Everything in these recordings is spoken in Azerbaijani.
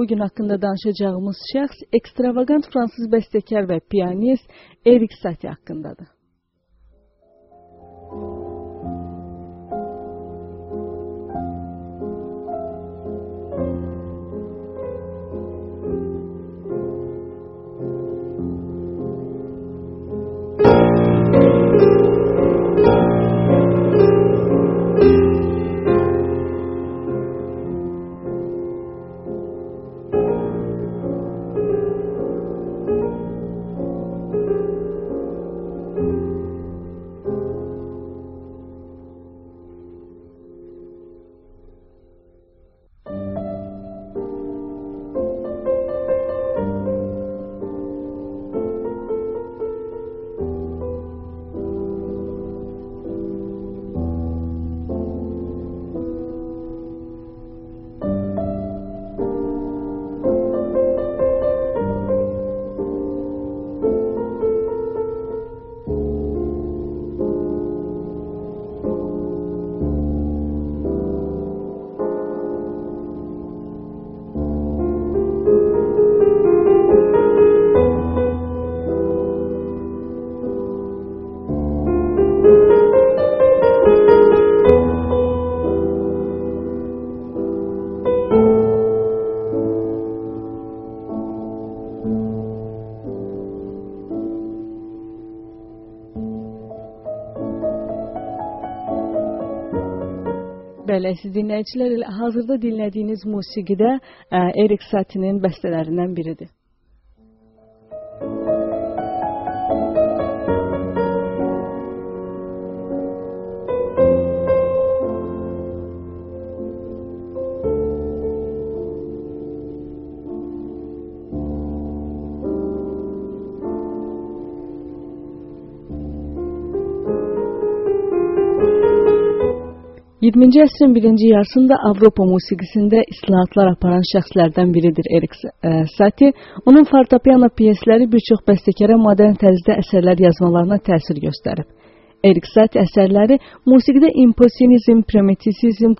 Bu gün haqqında danışacağımız şəxs ekstravagant fransız bəstəkar və pianist Erik Satie haqqındadır. Bəli, siz dinləyicilər hazırda dinlədiyiniz musiqidə Erik Satie'nin bəstələrindən biridir. 20-ci əsrin birinci yarısında Avropa musiqisində islahatlar aparan şəxslərdən biridir Erik e, Satie. Onun fortepiano pyesləri bir çox bəstəkara modern tərzdə əsərlər yazmalarına təsir göstərib. Erik Satie əsərləri musiqidə impressionizm, primitivizm,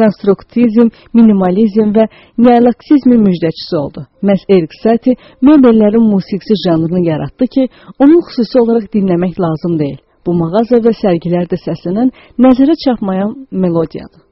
konstruktizm, minimalizm və neolaksizmin müjdəçisi oldu. Məhz Erik Satie mebellərin musiqisi janrını yaratdı ki, onu xüsusi olaraq dinləmək lazım deyil. Bu mağaza və sərgilərdə səslənən nəzərə çarpmayan melodiyadır.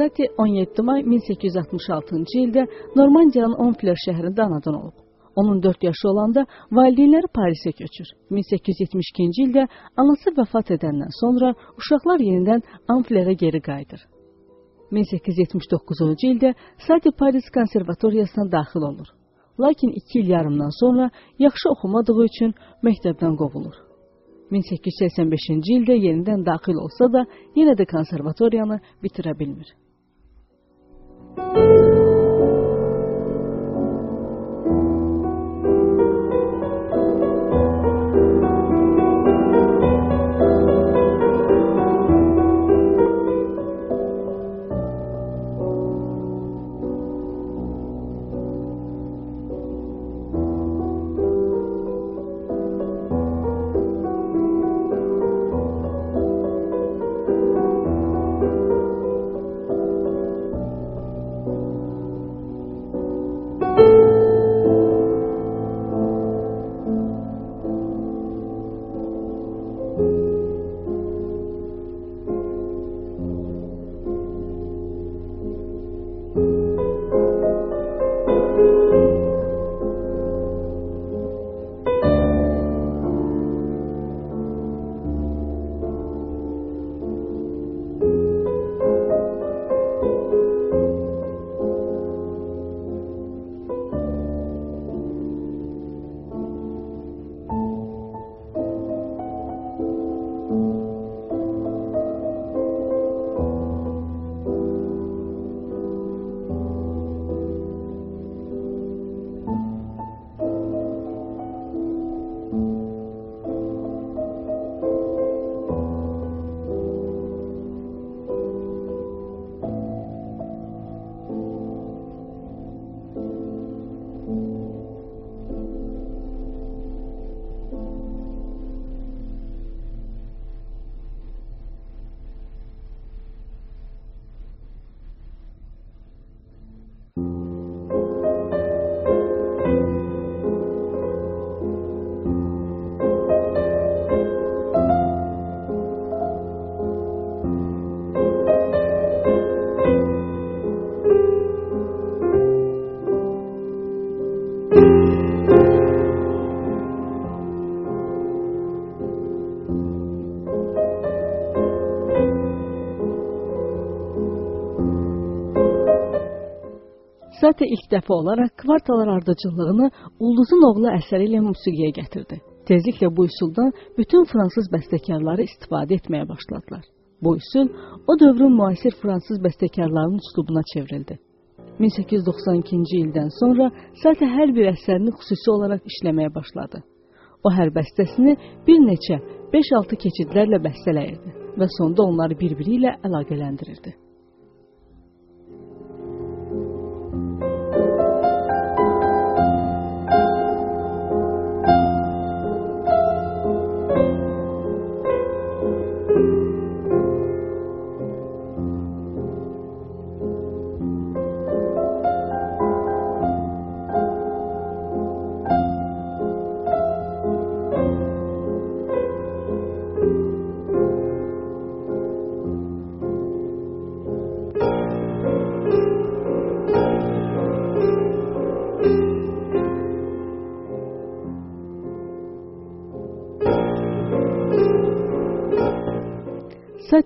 Sati 17 may 1866-cı ildə Normandiyanın Onfler şəhərində anadan olub. Onun 4 yaşı olanda valideynləri Parisə köçür. 1872-ci ildə anası vəfat edəndən sonra uşaqlar yenidən Anflerə geri qayıdır. 1879-cu ildə Sati Paris konservatoriyasına daxil olur. Lakin 2 il yarımdan sonra yaxşı oxumadığı üçün məktəbdən qovulur. 1885-ci ildə yenidən daxil olsa da, yenə də konservatoriyanı bitirə bilmir. Thank you. Sate ilk dəfə olaraq kvartalar ardıcıllığını Ulduzun oğlu əsəri ilə musiqiyə gətirdi. Tezliklə bu üsuldan bütün fransız bəstəkarları istifadə etməyə başladılar. Bu üsul o dövrün müasir fransız bəstəkarlarının üslubuna çevrildi. 1892-ci ildən sonra Sate hər bir əsərini xüsusi olaraq işləməyə başladı. O hər bəstəsini bir neçə 5-6 keçidlərlə bəstələyirdi və sonda onları bir-biri ilə əlaqələndirirdi.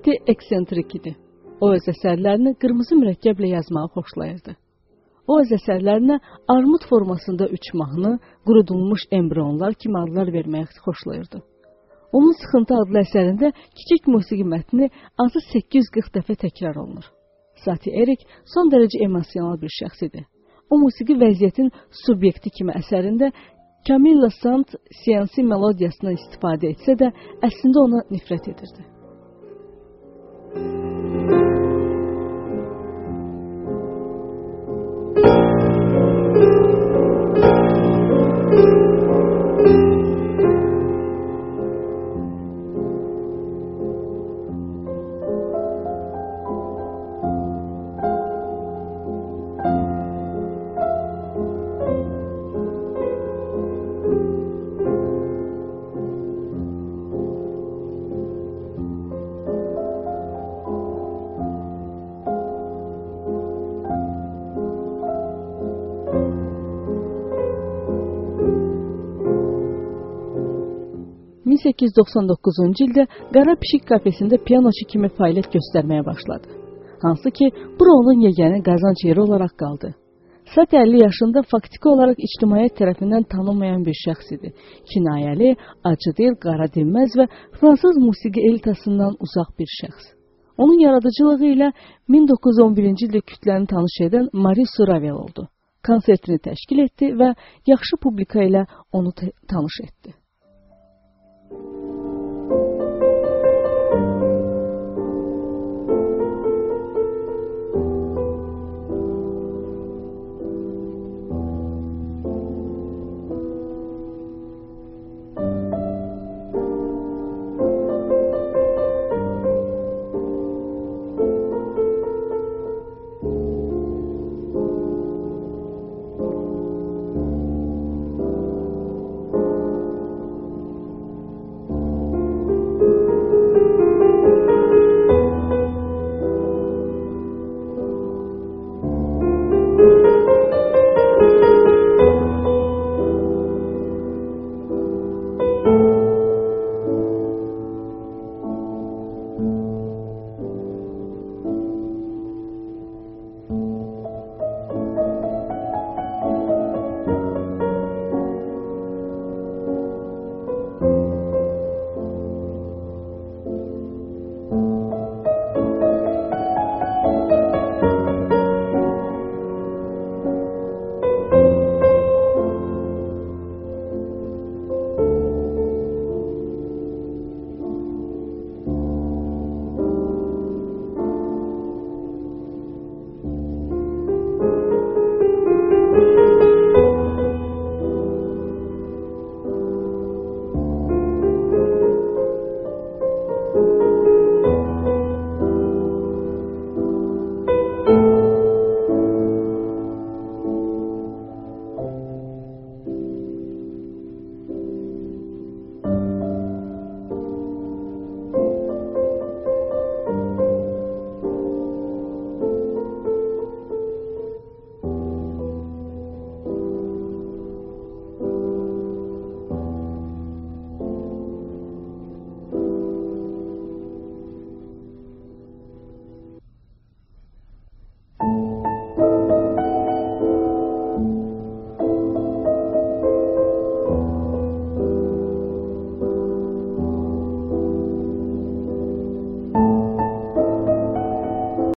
Sati eksentrik idi. O öz əsərlərini qırmızı mürəkkəblə yazmağı xoşlayırdı. O öz əsərlərinə armud formasında üç mahnı, qurudulmuş embrionlar kimi adlar verməyi xoşlayırdı. Onun Sıxıntı adlı əsərində kiçik musiqi mətni azı 840 dəfə təkrar olunur. Sati Erik son dərəcə emosional bir şəxs idi. O musiqi vəziyyətin subyekti kimi əsərində Camilla Sant seansi melodiyasından istifadə etsə də, əslində ona nifrət edirdi. thank you 1899-cu ildə Qara Pişik kafesində pianoçu kimi fəaliyyət göstərməyə başladı. Hansı ki, bura onun yeganə qazanc yeri olaraq qaldı. Sat 50 yaşında faktiki olaraq ictimaiyyət tərəfindən tanınmayan bir şəxs idi. Kinayəli, acıdil, qara dinməz və fransız musiqi elitasından uzaq bir şəxs. Onun yaradıcılığı ilə 1911-ci ildə kütləni tanış edən Marie Ravel oldu. Konsertini təşkil etdi və yaxşı publika ilə onu tanış etdi.